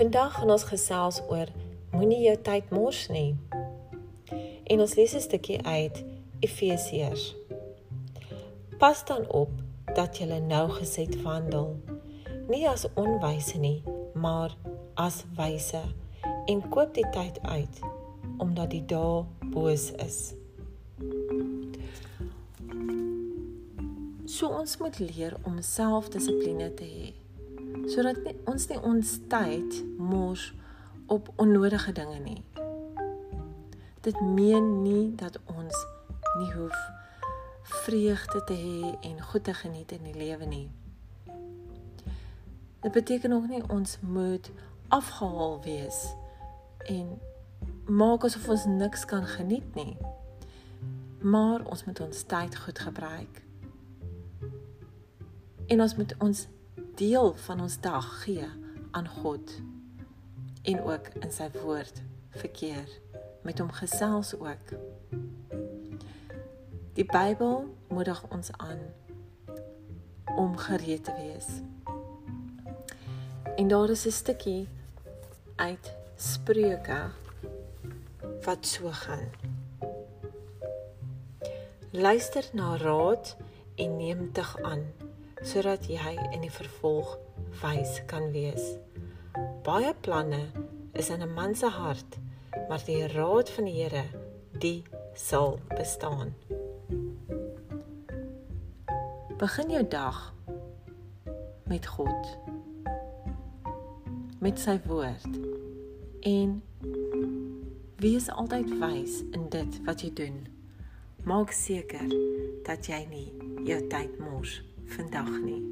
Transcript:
Vandag gaan ons gesels oor moenie jou tyd mors nie. En ons lees 'n stukkie uit Efesiërs. Pas dan op dat jy nou geset wandel, nie as onwyse nie, maar as wyse en koop die tyd uit omdat die dae boos is. So ons moet leer om selfdissipline te hê sodat nie, ons nie ons tyd mors op onnodige dinge nie. Dit meen nie dat ons nie hoef vreugde te hê en goed te geniet in die lewe nie. Dit beteken ook nie ons moet afgehaal wees en maak asof ons niks kan geniet nie. Maar ons moet ons tyd goed gebruik en ons moet ons deel van ons dag gee aan God en ook in sy woord verkeer met hom gesels ook. Die Bybel moedig ons aan om gereed te wees. En daar is 'n stukkie uit Spreuke wat so gaan. Luister na raad en neem tug aan sodat jy in die vervolg wys kan wees. Baie planne is in 'n man se hart, maar die raad van die Here, die sal bestaan. Begin jou dag met God. Met sy woord en wees altyd wys in dit wat jy doen. Maak seker dat jy nie jou tyd mors nie vandag nie.